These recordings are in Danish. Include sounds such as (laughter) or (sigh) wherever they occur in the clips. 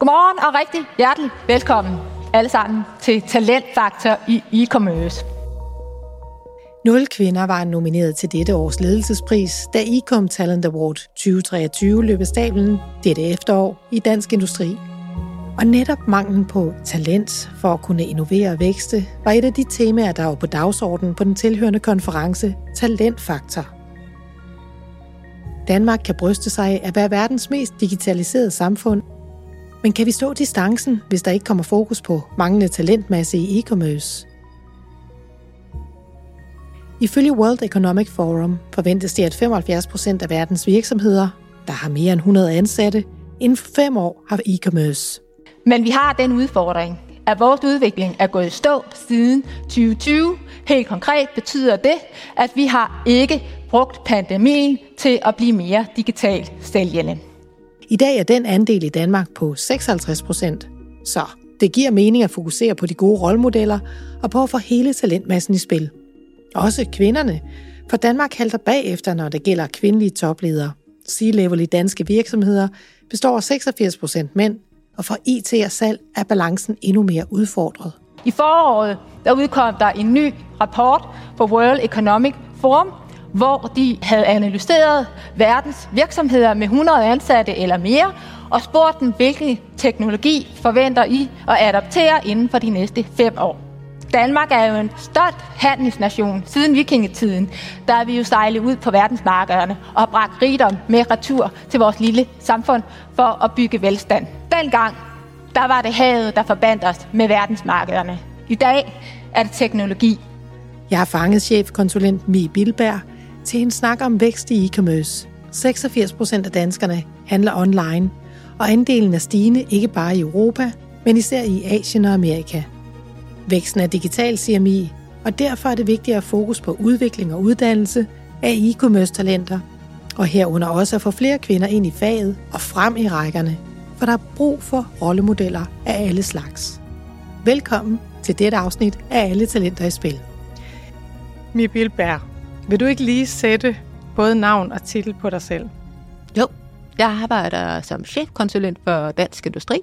Godmorgen og rigtig hjertelig velkommen alle sammen til Talentfaktor i e-commerce. Nul kvinder var nomineret til dette års ledelsespris, da Ecom Talent Award 2023 løb af stablen dette efterår i dansk industri. Og netop manglen på talent for at kunne innovere og vækste var et af de temaer, der var på dagsordenen på den tilhørende konference Talentfaktor. Danmark kan bryste sig at være verdens mest digitaliserede samfund, men kan vi stå distancen, hvis der ikke kommer fokus på manglende talentmasse i e-commerce? Ifølge World Economic Forum forventes det, at 75 procent af verdens virksomheder, der har mere end 100 ansatte, inden for fem år har e-commerce. Men vi har den udfordring, at vores udvikling er gået i stå siden 2020. Helt konkret betyder det, at vi har ikke brugt pandemien til at blive mere digitalt sælgende. I dag er den andel i Danmark på 56 procent. Så det giver mening at fokusere på de gode rollemodeller og på at få hele talentmassen i spil. Også kvinderne, for Danmark halter bagefter, når det gælder kvindelige topledere. C-level i danske virksomheder består af 86 procent mænd, og for IT og salg er balancen endnu mere udfordret. I foråret der udkom der en ny rapport fra World Economic Forum, hvor de havde analyseret verdens virksomheder med 100 ansatte eller mere, og spurgt dem, hvilken teknologi forventer I at adoptere inden for de næste fem år. Danmark er jo en stolt handelsnation. Siden vikingetiden, der er vi jo sejlet ud på verdensmarkederne og har bragt rigdom med retur til vores lille samfund for at bygge velstand. Dengang, der var det havet, der forbandt os med verdensmarkederne. I dag er det teknologi. Jeg har fanget chefkonsulent Mie Bilberg til en snak om vækst i e-commerce. 86 procent af danskerne handler online, og andelen er stigende ikke bare i Europa, men især i Asien og Amerika. Væksten er digital, siger Mi, og derfor er det vigtigt at fokus på udvikling og uddannelse af e-commerce-talenter, og herunder også at få flere kvinder ind i faget og frem i rækkerne, for der er brug for rollemodeller af alle slags. Velkommen til dette afsnit af Alle Talenter i Spil. Mi Bilberg, vil du ikke lige sætte både navn og titel på dig selv? Jo, jeg arbejder som chefkonsulent for Dansk Industri,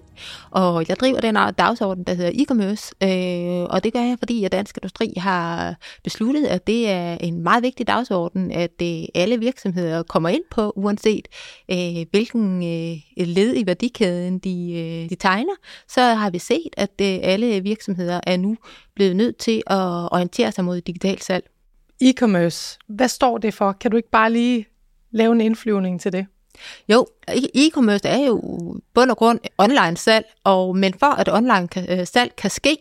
og jeg driver den dagsorden, der hedder e-commerce, øh, og det gør jeg, fordi at Dansk Industri har besluttet, at det er en meget vigtig dagsorden, at øh, alle virksomheder kommer ind på, uanset øh, hvilken øh, led i værdikæden de, øh, de tegner, så har vi set, at øh, alle virksomheder er nu blevet nødt til at orientere sig mod digitalt salg. E-commerce, hvad står det for? Kan du ikke bare lige lave en indflyvning til det? Jo, e-commerce er jo bund og grund online salg, og, men for at online kan, øh, salg kan ske,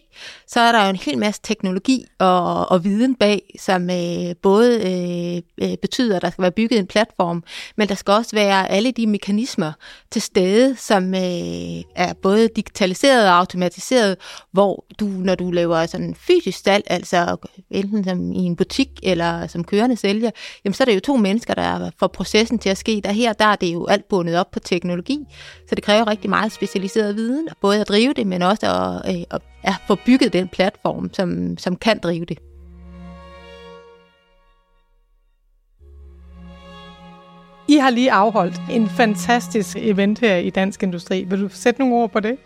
så er der jo en hel masse teknologi og, og viden bag, som øh, både øh, øh, betyder, at der skal være bygget en platform, men der skal også være alle de mekanismer til stede, som øh, er både digitaliseret og automatiseret, hvor du, når du laver sådan fysisk salg, altså enten som i en butik eller som kørende sælger, jamen så er det jo to mennesker, der får processen til at ske. Der her, der er det jo alt bundet op på teknologi, så det kræver rigtig meget specialiseret viden, både at drive det, men også at, øh, at, at få bygget den platform, som, som kan drive det. I har lige afholdt en fantastisk event her i Dansk Industri. Vil du sætte nogle ord på det?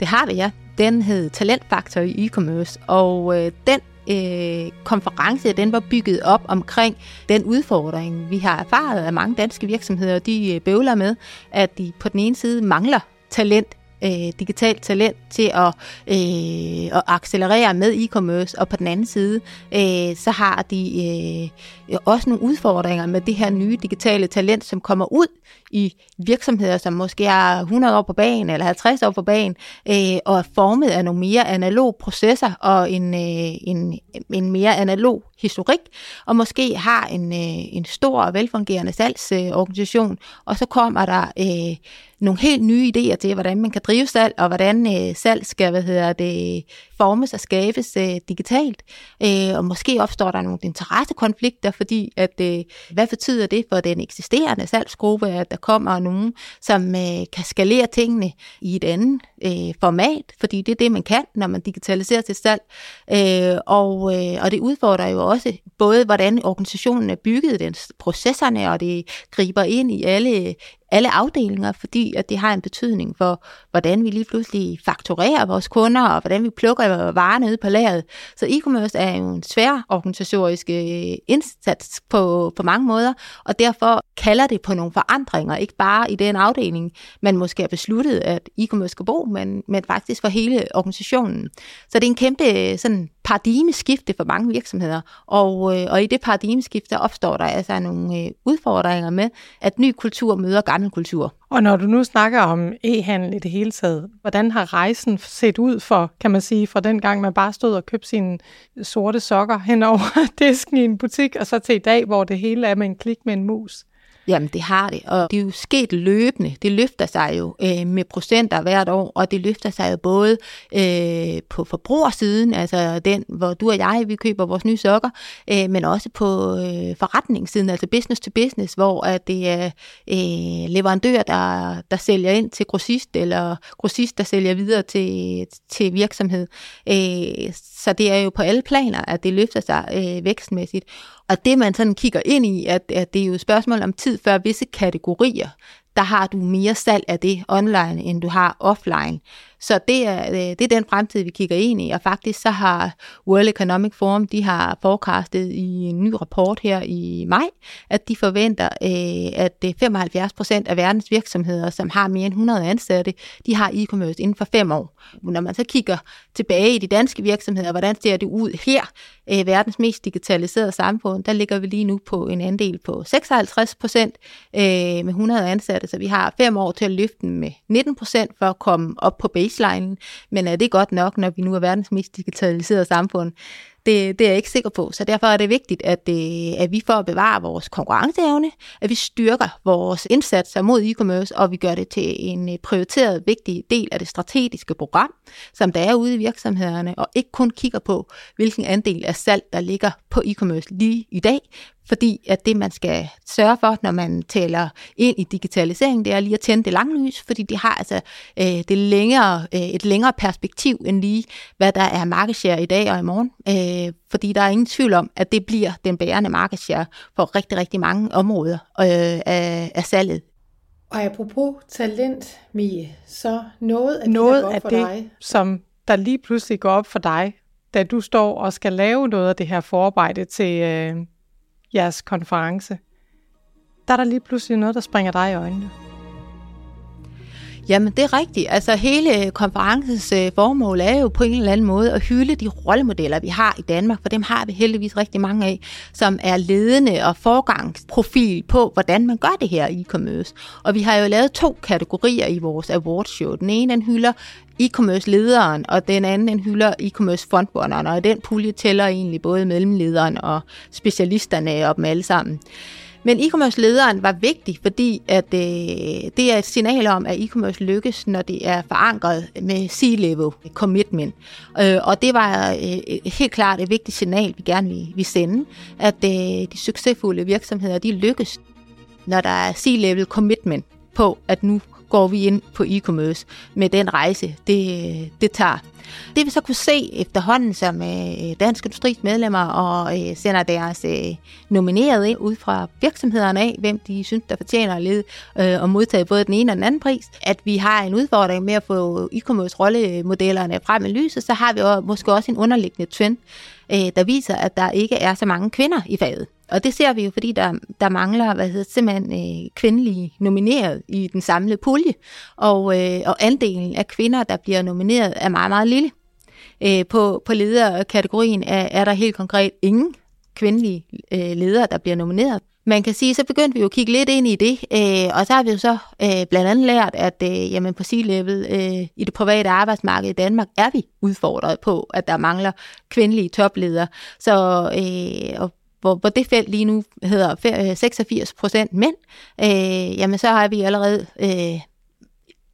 Det har vi, ja. Den hed Talentfaktor i e-commerce, og øh, den øh, konference, den var bygget op omkring den udfordring, vi har erfaret, at mange danske virksomheder, de øh, bøvler med, at de på den ene side mangler talent øh, digitalt talent til at, øh, at accelerere med e-commerce, og på den anden side, øh, så har de øh, også nogle udfordringer med det her nye digitale talent, som kommer ud i virksomheder, som måske er 100 år på banen eller 50 år på banen, øh, og er formet af nogle mere analog processer og en, øh, en, en mere analog historik, og måske har en, øh, en stor og velfungerende salgsorganisation, og så kommer der øh, nogle helt nye idéer til, hvordan man kan drive salg, og hvordan øh, salg skal hvad hedder det, formes og skabes øh, digitalt. Øh, og måske opstår der nogle interessekonflikter, fordi at, øh, hvad betyder det for den eksisterende salgsgruppe, at der kommer nogen, som øh, kan skalere tingene i et andet øh, format, fordi det er det, man kan, når man digitaliserer til salg. Øh, og, øh, og det udfordrer jo også både, hvordan organisationen er bygget, den processerne, og det griber ind i alle alle afdelinger, fordi at det har en betydning for, hvordan vi lige pludselig fakturerer vores kunder, og hvordan vi plukker varerne ud på lageret. Så e-commerce er jo en svær organisatorisk øh, indsats på, på mange måder, og derfor kalder det på nogle forandringer, ikke bare i den afdeling, man måske har besluttet, at e-commerce skal bo, men, men faktisk for hele organisationen. Så det er en kæmpe sådan, paradigmeskifte for mange virksomheder, og, øh, og i det paradigmeskifte opstår der altså nogle øh, udfordringer med, at ny kultur møder gammel kultur. Og når du nu snakker om e-handel i det hele taget, hvordan har rejsen set ud for, kan man sige, fra den gang man bare stod og købte sine sorte sokker hen over (laughs) disken i en butik, og så til i dag, hvor det hele er med en klik med en mus? Jamen, det har det, og det er jo sket løbende. Det løfter sig jo øh, med procenter hvert år, og det løfter sig jo både øh, på forbrugersiden, altså den, hvor du og jeg, vi køber vores nye sokker, øh, men også på øh, forretningssiden, altså business to business, hvor at det er øh, leverandør, der, der sælger ind til grossist, eller grossist, der sælger videre til, til virksomhed. Øh, så det er jo på alle planer, at det løfter sig øh, vækstmæssigt. Og det man sådan kigger ind i, at, at det er jo et spørgsmål om tid før visse kategorier, der har du mere salg af det online, end du har offline. Så det er, øh, det er den fremtid, vi kigger ind i, og faktisk så har World Economic Forum, de har forecastet i en ny rapport her i maj, at de forventer, øh, at øh, 75 procent af verdens virksomheder, som har mere end 100 ansatte, de har e-commerce inden for fem år. Når man så kigger tilbage i de danske virksomheder, hvordan ser det ud her, øh, verdens mest digitaliserede samfund, der ligger vi lige nu på en andel på 56 procent øh, med 100 ansatte, så vi har fem år til at løfte den med 19 procent for at komme op på baselinen. baseline, men er det godt nok, når vi nu er verdens mest digitaliserede samfund? Det, det er jeg ikke sikker på, så derfor er det vigtigt, at, øh, at vi for at bevare vores konkurrenceevne, at vi styrker vores indsatser mod e-commerce, og vi gør det til en øh, prioriteret vigtig del af det strategiske program, som der er ude i virksomhederne, og ikke kun kigger på, hvilken andel af salg, der ligger på e-commerce lige i dag, fordi at det, man skal sørge for, når man taler ind i digitalisering, det er lige at tænde det lange lys, fordi det har altså øh, det længere, øh, et længere perspektiv end lige, hvad der er markedshare i dag og i morgen. Øh, fordi der er ingen tvivl om, at det bliver den bærende markedshare for rigtig, rigtig mange områder øh, af, af salget. Og apropos talent, Mie, så noget af noget det, der går af for det, dig. som der lige pludselig går op for dig, da du står og skal lave noget af det her forarbejde til, øh, jeres konference, der er der lige pludselig noget, der springer dig i øjnene. Jamen, det er rigtigt. Altså, hele øh, konferencens øh, formål er jo på en eller anden måde at hylde de rollemodeller, vi har i Danmark, for dem har vi heldigvis rigtig mange af, som er ledende og forgangsprofil på, hvordan man gør det her i e-commerce. Og vi har jo lavet to kategorier i vores awardshow. Den ene, den hylder e-commerce-lederen, og den anden den hylder e-commerce frontrunneren, og den pulje tæller egentlig både mellemlederen og specialisterne op med alle sammen. Men e-commerce-lederen var vigtig, fordi at, øh, det er et signal om, at e-commerce lykkes, når det er forankret med C-level commitment. Øh, og det var øh, helt klart et vigtigt signal, vi gerne vil, vil sende, at øh, de succesfulde virksomheder, de lykkes, når der er C-level commitment på, at nu går vi ind på e-commerce med den rejse, det, det tager. Det vi så kunne se efterhånden, som øh, Dansk Industris medlemmer og øh, sender deres øh, nomineret ind ud fra virksomhederne af, hvem de synes, der fortjener at lede øh, og modtage både den ene og den anden pris, at vi har en udfordring med at få e-commerce rollemodellerne frem i lyset, så har vi også, måske også en underliggende trend, øh, der viser, at der ikke er så mange kvinder i faget. Og det ser vi jo, fordi der, der mangler hvad hedder, simpelthen øh, kvindelige nomineret i den samlede pulje. Og, øh, og andelen af kvinder, der bliver nomineret, er meget, meget lille. Øh, på, på lederkategorien er, er der helt konkret ingen kvindelige øh, ledere, der bliver nomineret. Man kan sige, så begyndte vi jo at kigge lidt ind i det, øh, og så har vi jo så øh, blandt andet lært, at øh, jamen på C-level øh, i det private arbejdsmarked i Danmark er vi udfordret på, at der mangler kvindelige topledere. Så øh, og hvor, hvor det felt lige nu hedder 86 procent mænd, øh, jamen så har vi allerede øh,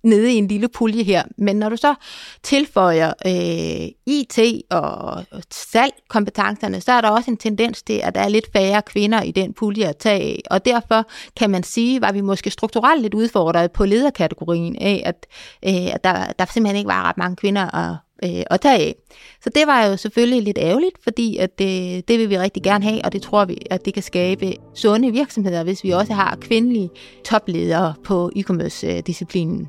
nede i en lille pulje her. Men når du så tilføjer øh, IT og salgkompetencerne, så er der også en tendens til, at der er lidt færre kvinder i den pulje at tage af. Og derfor kan man sige, var vi måske strukturelt lidt udfordret på lederkategorien af, at, øh, at der, der simpelthen ikke var ret mange kvinder at øh, at tage af. Så det var jo selvfølgelig lidt ærgerligt, fordi at det, det vil vi rigtig gerne have, og det tror vi, at det kan skabe sunde virksomheder, hvis vi også har kvindelige topledere på e-commerce-disciplinen.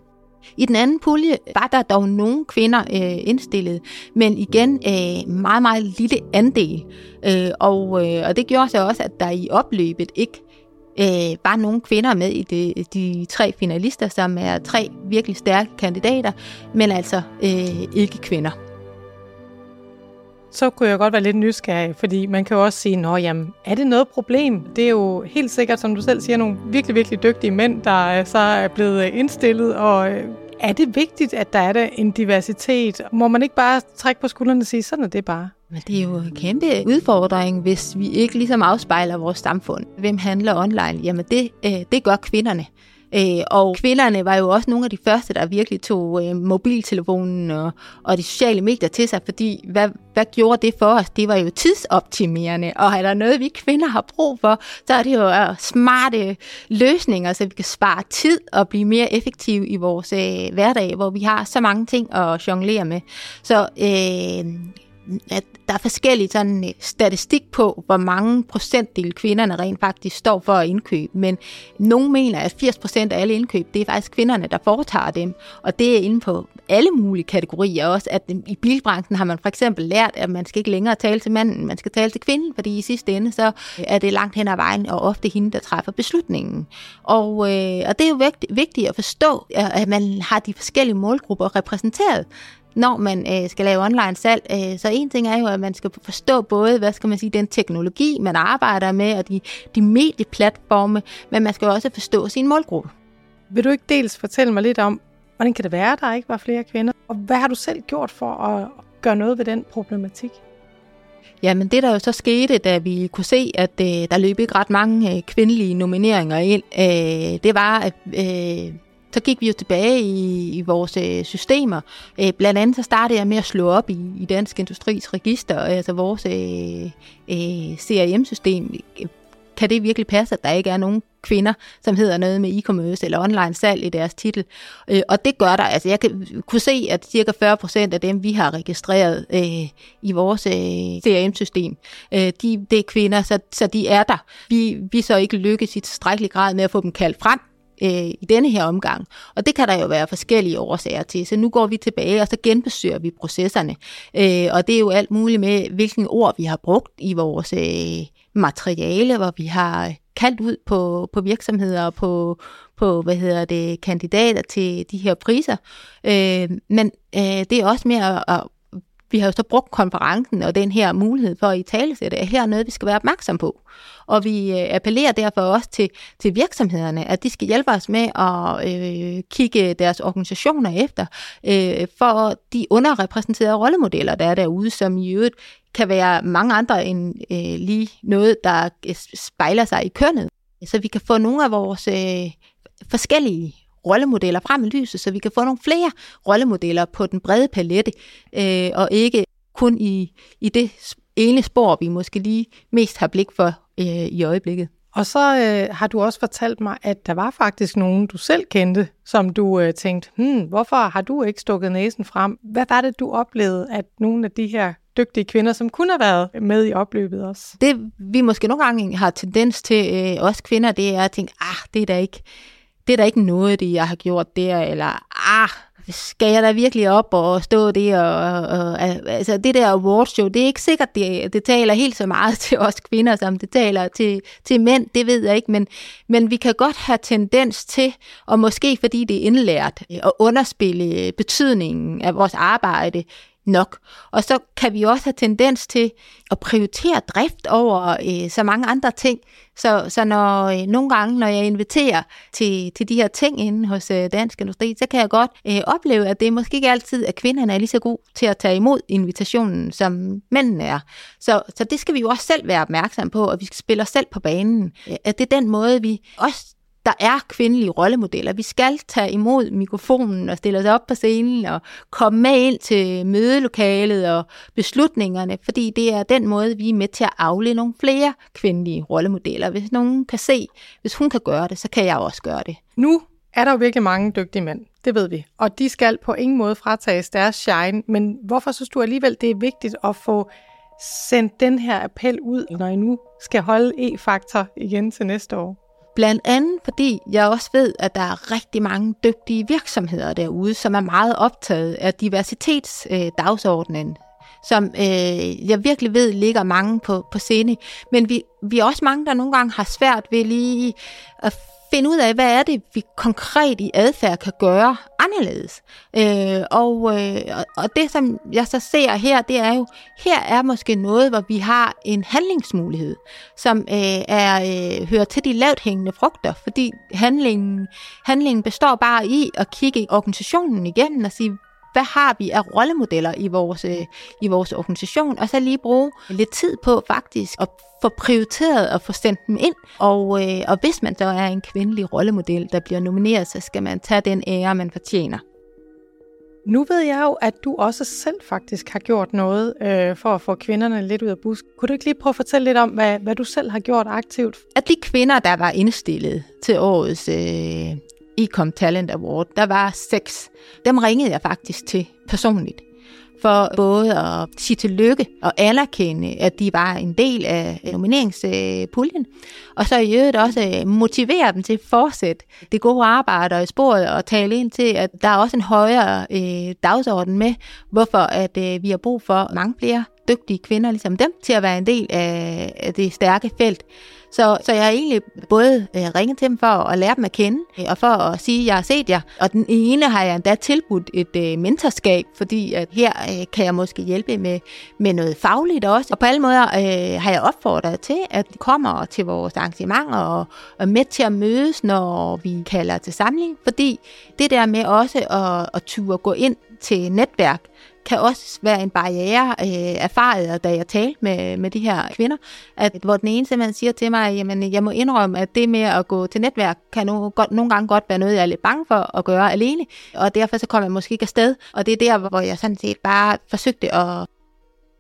I den anden pulje var der dog nogle kvinder øh, indstillet, men igen øh, meget, meget lille andel. Øh, og, øh, og det gjorde så også, at der i opløbet ikke øh, bare nogle kvinder med i de, de tre finalister, som er tre virkelig stærke kandidater, men altså øh, ikke kvinder. Så kunne jeg godt være lidt nysgerrig, fordi man kan jo også sige, nå jamen, er det noget problem? Det er jo helt sikkert, som du selv siger, nogle virkelig, virkelig dygtige mænd, der øh, så er blevet øh, indstillet, og øh, er det vigtigt, at der er der en diversitet? Må man ikke bare trække på skuldrene og sige, sådan er det bare? Men det er jo en kæmpe udfordring, hvis vi ikke ligesom afspejler vores samfund. Hvem handler online? Jamen det, øh, det gør kvinderne. Øh, og kvinderne var jo også nogle af de første, der virkelig tog øh, mobiltelefonen og, og de sociale medier til sig, fordi hvad, hvad gjorde det for os? Det var jo tidsoptimerende, og er der noget, vi kvinder har brug for, så er det jo øh, smarte løsninger, så vi kan spare tid og blive mere effektive i vores øh, hverdag, hvor vi har så mange ting at jonglere med. Så øh, at der er forskellige sådan øh, statistik på, hvor mange procentdel kvinderne rent faktisk står for at indkøbe, men nogen mener, at 80 procent af alle indkøb, det er faktisk kvinderne, der foretager dem, og det er inden på alle mulige kategorier også, at i bilbranchen har man for eksempel lært, at man skal ikke længere tale til manden, man skal tale til kvinden, fordi i sidste ende, så er det langt hen ad vejen, og ofte hende, der træffer beslutningen. Og, øh, og det er jo vigtigt at forstå, at man har de forskellige målgrupper repræsenteret når man øh, skal lave online salg. Øh, så en ting er jo, at man skal forstå både, hvad skal man sige, den teknologi, man arbejder med, og de, de medieplatforme, men man skal også forstå sin målgruppe. Vil du ikke dels fortælle mig lidt om, hvordan kan det være, at der ikke var flere kvinder? Og hvad har du selv gjort for at gøre noget ved den problematik? Jamen det der jo så skete, da vi kunne se, at øh, der løb ikke ret mange øh, kvindelige nomineringer ind, øh, det var, at øh, så gik vi jo tilbage i, i vores øh, systemer. Øh, blandt andet så startede jeg med at slå op i, i Dansk Industris register, øh, altså vores øh, øh, CRM-system. Kan det virkelig passe, at der ikke er nogen kvinder, som hedder noget med e-commerce eller online salg i deres titel. Øh, og det gør der. Altså jeg kan, kunne se, at cirka 40 procent af dem, vi har registreret øh, i vores øh, CRM-system, øh, de, det er kvinder, så, så de er der. Vi, vi så ikke lykkes i tilstrækkelig grad med at få dem kaldt frem øh, i denne her omgang. Og det kan der jo være forskellige årsager til. Så nu går vi tilbage, og så genbesøger vi processerne. Øh, og det er jo alt muligt med, hvilken ord vi har brugt i vores øh, materiale, hvor vi har kaldt ud på, på virksomheder og på, på hvad hedder det, kandidater til de her priser. Øh, men øh, det er også mere at, vi har jo så brugt konferencen og den her mulighed for at i tale sætte, at her er noget, vi skal være opmærksom på. Og vi øh, appellerer derfor også til, til virksomhederne, at de skal hjælpe os med at øh, kigge deres organisationer efter, øh, for de underrepræsenterede rollemodeller, der er derude, som i øvrigt kan være mange andre end øh, lige noget, der øh, spejler sig i kønnet. Så vi kan få nogle af vores øh, forskellige rollemodeller frem i lyset, så vi kan få nogle flere rollemodeller på den brede palette, øh, og ikke kun i, i det ene spor, vi måske lige mest har blik for øh, i øjeblikket. Og så øh, har du også fortalt mig, at der var faktisk nogen, du selv kendte, som du øh, tænkte, hmm, hvorfor har du ikke stukket næsen frem? Hvad var det, du oplevede, at nogle af de her dygtige kvinder, som kunne have været med i opløbet også? Det vi måske nogle gange har tendens til, øh, os kvinder, det er at tænke, ah, det er da ikke, det er da ikke noget, det jeg har gjort der, eller ah, skal jeg da virkelig op og stå der, og, og, altså det der awardshow, det er ikke sikkert, det, det taler helt så meget (laughs) til os kvinder, som det taler til, til mænd, det ved jeg ikke, men, men vi kan godt have tendens til, og måske fordi det er indlært, at underspille betydningen af vores arbejde nok. Og så kan vi også have tendens til at prioritere drift over øh, så mange andre ting. Så, så når øh, nogle gange, når jeg inviterer til, til de her ting inde hos øh, Dansk Industri, så kan jeg godt øh, opleve, at det er måske ikke altid, at kvinderne er lige så gode til at tage imod invitationen, som mændene er. Så, så det skal vi jo også selv være opmærksom på, og vi skal spille os selv på banen. Øh, at det er den måde, vi også der er kvindelige rollemodeller. Vi skal tage imod mikrofonen og stille os op på scenen og komme med ind til mødelokalet og beslutningerne, fordi det er den måde, vi er med til at afle nogle flere kvindelige rollemodeller. Hvis nogen kan se, hvis hun kan gøre det, så kan jeg også gøre det. Nu er der jo virkelig mange dygtige mænd. Det ved vi. Og de skal på ingen måde fratages deres shine. Men hvorfor synes du alligevel, det er vigtigt at få sendt den her appel ud, når I nu skal holde E-faktor igen til næste år? Blandt andet fordi jeg også ved, at der er rigtig mange dygtige virksomheder derude, som er meget optaget af diversitetsdagsordenen, øh, som øh, jeg virkelig ved ligger mange på, på scene. Men vi, vi er også mange, der nogle gange har svært ved lige at finde ud af, hvad er det, vi konkret i adfærd kan gøre anderledes. Øh, og, øh, og det, som jeg så ser her, det er jo, her er måske noget, hvor vi har en handlingsmulighed, som øh, er øh, hører til de lavt hængende frugter, fordi handlingen, handlingen består bare i at kigge organisationen igennem og sige, hvad har vi af rollemodeller i vores, øh, i vores organisation, og så lige bruge lidt tid på faktisk at få prioriteret og få sendt dem ind. Og, øh, og hvis man så er en kvindelig rollemodel, der bliver nomineret, så skal man tage den ære, man fortjener. Nu ved jeg jo, at du også selv faktisk har gjort noget øh, for at få kvinderne lidt ud af busk. Kunne du ikke lige prøve at fortælle lidt om, hvad, hvad du selv har gjort aktivt? At de kvinder, der var indstillet til årets øh, Ecom Talent Award, der var seks. Dem ringede jeg faktisk til personligt for både at sige tillykke og anerkende, at de var en del af nomineringspuljen, og så i øvrigt også øh, motivere dem til at fortsætte det gode arbejde og i sporet og tale ind til, at der er også en højere øh, dagsorden med, hvorfor at øh, vi har brug for mange flere dygtige kvinder ligesom dem til at være en del af, det stærke felt. Så, så jeg har egentlig både øh, ringet til dem for at lære dem at kende, øh, og for at sige, at jeg har set jer. Og den ene har jeg endda tilbudt et øh, mentorskab, fordi at her øh, kan jeg måske hjælpe med, med noget fagligt også. Og på alle måder øh, har jeg opfordret til, at de kommer til vores arrangementer og er med til at mødes, når vi kalder til samling. Fordi det der med også at, at ture gå ind til netværk, kan også være en barriere, øh, erfaret, da jeg talte med, med de her kvinder, at hvor den ene simpelthen siger til mig, jamen jeg må indrømme, at det med at gå til netværk, kan nu, godt, nogle gange godt være noget, jeg er lidt bange for at gøre alene, og derfor så kommer jeg måske ikke afsted, og det er der, hvor jeg sådan set bare forsøgte at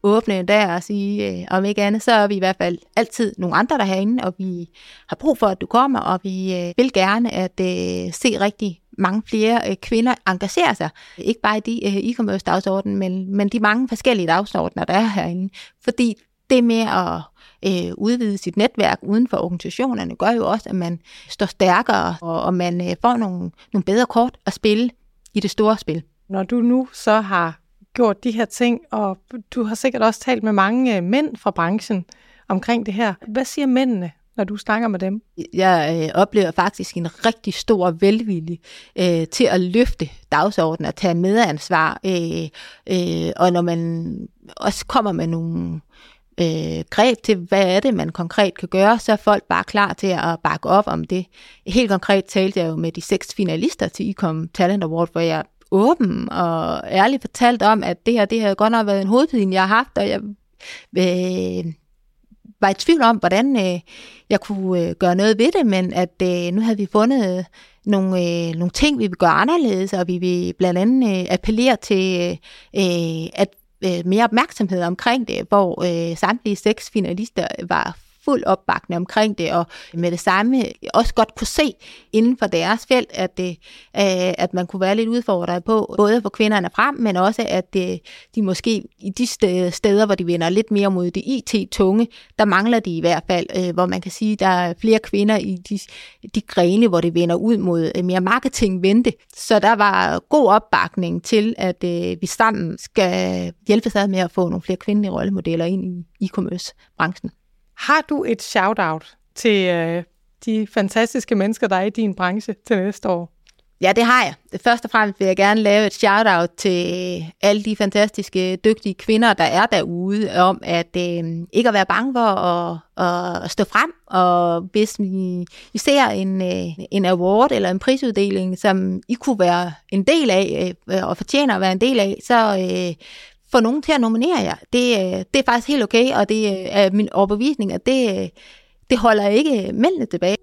åbne dør og sige, øh, om ikke andet, så er vi i hvert fald altid nogle andre der herinde, og vi har brug for, at du kommer, og vi øh, vil gerne at øh, se rigtig mange flere øh, kvinder engagere sig. Ikke bare i de øh, e-commerce dagsorden, men, men de mange forskellige dagsordner, der er herinde. Fordi det med at øh, udvide sit netværk uden for organisationerne, gør jo også, at man står stærkere, og, og man øh, får nogle, nogle bedre kort at spille i det store spil. Når du nu så har gjort de her ting, og du har sikkert også talt med mange øh, mænd fra branchen omkring det her. Hvad siger mændene når du snakker med dem? Jeg øh, oplever faktisk en rigtig stor velvilje øh, til at løfte dagsordenen og tage medansvar. Øh, øh, og når man også kommer med nogle øh, greb til, hvad er det, man konkret kan gøre, så er folk bare klar til at bakke op om det. Helt konkret talte jeg jo med de seks finalister til ICOM Talent Award, hvor jeg åben og ærligt fortalt om, at det her, det har godt nok været en hovedpine, jeg har haft, og jeg øh, var i tvivl om, hvordan øh, jeg kunne øh, gøre noget ved det, men at øh, nu havde vi fundet nogle, øh, nogle ting, vi vil gøre anderledes, og vi vil blandt andet øh, appellere til øh, at øh, mere opmærksomhed omkring det, hvor øh, samtlige seks finalister var fuld opbakning omkring det, og med det samme også godt kunne se inden for deres felt, at, det, øh, at man kunne være lidt udfordret på, både for kvinderne frem, men også at det, de måske i de steder, hvor de vender lidt mere mod det IT-tunge, der mangler de i hvert fald, øh, hvor man kan sige, at der er flere kvinder i de, de grene, hvor det vender ud mod øh, mere marketing-vente. Så der var god opbakning til, at vi sammen skal hjælpe sig med at få nogle flere kvindelige rollemodeller ind i e-commerce-branchen. Har du et shout-out til øh, de fantastiske mennesker, der er i din branche til næste år? Ja, det har jeg. Først og fremmest vil jeg gerne lave et shout-out til alle de fantastiske, dygtige kvinder, der er derude, om at øh, ikke at være bange for at, at stå frem. Og hvis I, I ser en, øh, en award eller en prisuddeling, som I kunne være en del af, øh, og fortjener at være en del af, så øh, få nogen til at nominere jer. Det, øh, det er faktisk helt okay, og det øh, er min overbevisning, at det, øh, det holder ikke mændene tilbage.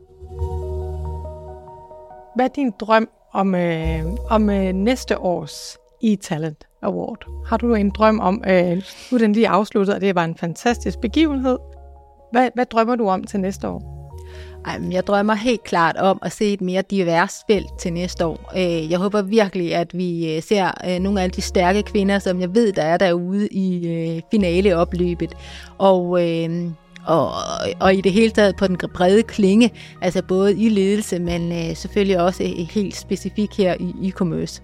Hvad er din drøm om, øh, om øh, næste års e-talent award? Har du en drøm om, øh, nu den lige afsluttet, og det var en fantastisk begivenhed. Hvad, hvad drømmer du om til næste år? Ej, men jeg drømmer helt klart om at se et mere divers felt til næste år. Øh, jeg håber virkelig, at vi øh, ser øh, nogle af de stærke kvinder, som jeg ved, der er derude i finaleopløbet. Og, og, og i det hele taget på den brede klinge, altså både i ledelse, men selvfølgelig også helt specifikt her i e-commerce.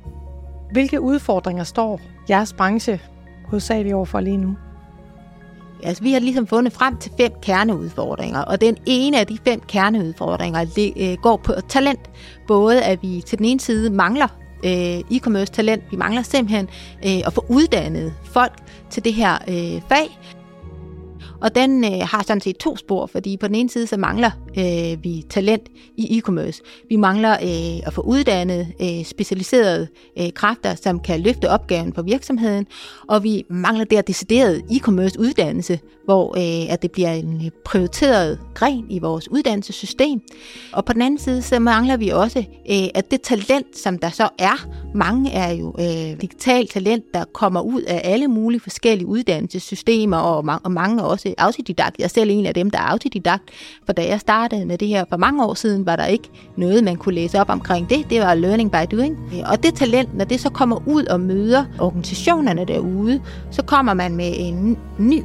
Hvilke udfordringer står jeres branche hovedsageligt overfor lige nu? Altså, vi har ligesom fundet frem til fem kerneudfordringer, og den ene af de fem kerneudfordringer øh, går på talent. Både at vi til den ene side mangler øh, e-commerce talent, vi mangler simpelthen øh, at få uddannet folk til det her øh, fag, og den øh, har sådan set to spor, fordi på den ene side så mangler øh, vi talent i e-commerce. Vi mangler øh, at få uddannet øh, specialiserede øh, kræfter, som kan løfte opgaven for virksomheden, og vi mangler der decideret e-commerce uddannelse, hvor øh, at det bliver en øh, prioriteret gren i vores uddannelsessystem. Og på den anden side så mangler vi også, øh, at det talent, som der så er, mange er jo øh, digital talent, der kommer ud af alle mulige forskellige uddannelsessystemer, og, ma- og mange også autodidakt. Jeg er selv en af dem, der er autodidakt, for da jeg startede med det her for mange år siden, var der ikke noget, man kunne læse op omkring det. Det var learning by doing. Og det talent, når det så kommer ud og møder organisationerne derude, så kommer man med en ny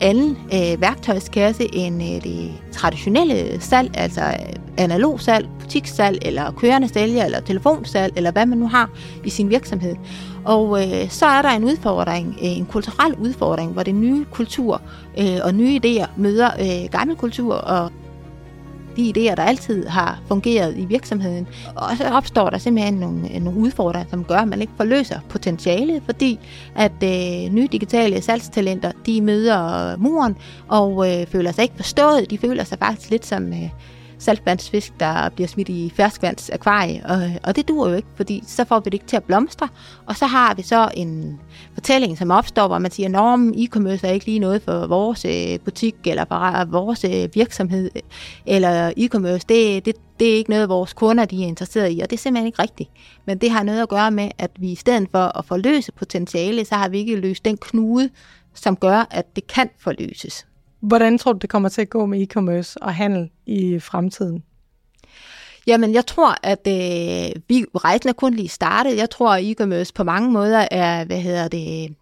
anden øh, værktøjskasse end øh, det traditionelle salg, altså øh, analog salg, butikssalg, eller kørende sælger, eller telefonsalg, eller hvad man nu har i sin virksomhed. Og øh, så er der en udfordring, øh, en kulturel udfordring, hvor det nye kultur øh, og nye idéer møder øh, gammel kultur og de idéer, der altid har fungeret i virksomheden. Og så opstår der simpelthen nogle, øh, nogle udfordringer, som gør, at man ikke forløser potentiale, fordi at øh, nye digitale salgstalenter, de møder øh, muren og øh, føler sig ikke forstået. De føler sig faktisk lidt som... Øh, saltvandsfisk, der bliver smidt i ferskvandsakvarie, og, og det dur jo ikke, fordi så får vi det ikke til at blomstre. Og så har vi så en fortælling, som opstår, hvor man siger, at e-commerce er ikke lige noget for vores øh, butik, eller for vores øh, virksomhed, eller e-commerce, det, det, det er ikke noget, vores kunder de er interesseret i, og det er simpelthen ikke rigtigt. Men det har noget at gøre med, at vi i stedet for at forløse potentiale, så har vi ikke løst den knude, som gør, at det kan forløses. Hvordan tror du, det kommer til at gå med e-commerce og handel i fremtiden? Jamen, jeg tror, at øh, vi rejsen er kun lige startet. Jeg tror, at e-commerce på mange måder er, hvad hedder det,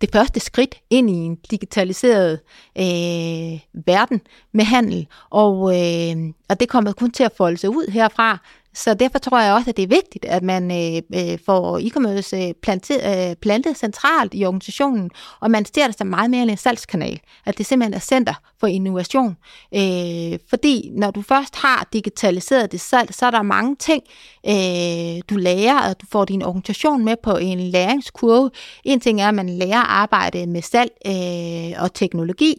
det første skridt ind i en digitaliseret øh, verden med handel. Og, øh, og det kommer kun til at folde sig ud herfra. Så derfor tror jeg også, at det er vigtigt, at man øh, øh får e-commerce øh, plantet, øh, plantet centralt i organisationen, og man ser det som meget mere end en salgskanal. At det simpelthen er center for innovation. Øh, fordi når du først har digitaliseret det salg, så er der mange ting, øh, du lærer, og du får din organisation med på en læringskurve. En ting er, at man lærer at arbejde med salg øh, og teknologi,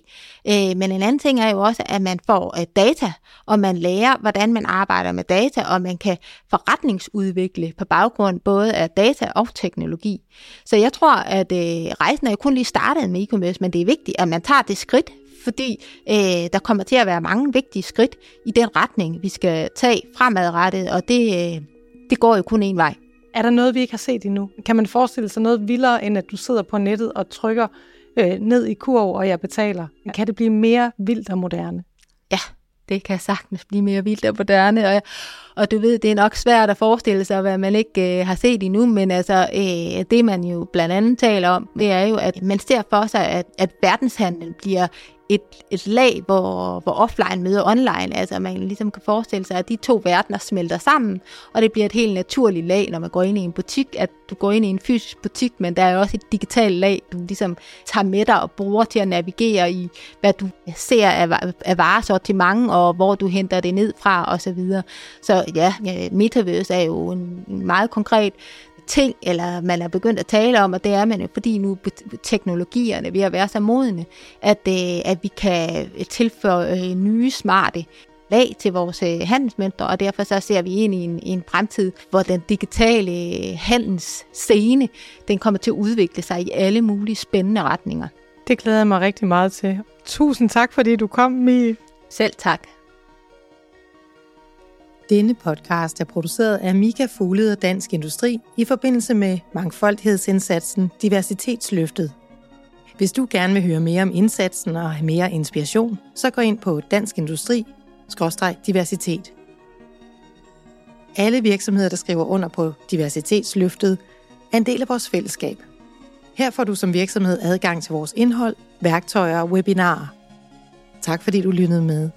øh, men en anden ting er jo også, at man får øh, data, og man lærer, hvordan man arbejder med data, og man kan forretningsudvikle på baggrund både af data og teknologi. Så jeg tror, at øh, rejsen er jo kun lige startet med e-commerce, men det er vigtigt, at man tager det skridt, fordi øh, der kommer til at være mange vigtige skridt i den retning, vi skal tage fremadrettet, og det, øh, det går jo kun en vej. Er der noget, vi ikke har set endnu? Kan man forestille sig noget vildere, end at du sidder på nettet og trykker øh, ned i kurv, og jeg betaler? Kan det blive mere vildt og moderne? Ja, det kan sagtens blive mere vildt og moderne, og, og du ved, det er nok svært at forestille sig, hvad man ikke øh, har set endnu, men altså, øh, det man jo blandt andet taler om, det er jo, at man ser for sig, at, at verdenshandlen bliver et, et lag, hvor, hvor offline møder online. Altså man ligesom kan forestille sig, at de to verdener smelter sammen, og det bliver et helt naturligt lag, når man går ind i en butik, at du går ind i en fysisk butik, men der er også et digitalt lag, du ligesom tager med dig og bruger til at navigere i, hvad du ser af, af varesortiment, og hvor du henter det ned fra osv. Så, videre. så ja, Metaverse er jo en, en meget konkret ting, eller man er begyndt at tale om, og det er man jo, fordi nu teknologierne ved at være så modne, at, øh, at vi kan tilføre øh, nye, smarte lag til vores øh, handelsmønstre, og derfor så ser vi ind i en, en fremtid, hvor den digitale handelsscene, den kommer til at udvikle sig i alle mulige spændende retninger. Det glæder jeg mig rigtig meget til. Tusind tak, fordi du kom, Mie. Selv tak. Denne podcast er produceret af Mika Fuglede og Dansk Industri i forbindelse med mangfoldighedsindsatsen Diversitetsløftet. Hvis du gerne vil høre mere om indsatsen og have mere inspiration, så gå ind på Dansk Industri diversitet. Alle virksomheder, der skriver under på diversitetsløftet, er en del af vores fællesskab. Her får du som virksomhed adgang til vores indhold, værktøjer og webinarer. Tak fordi du lyttede med.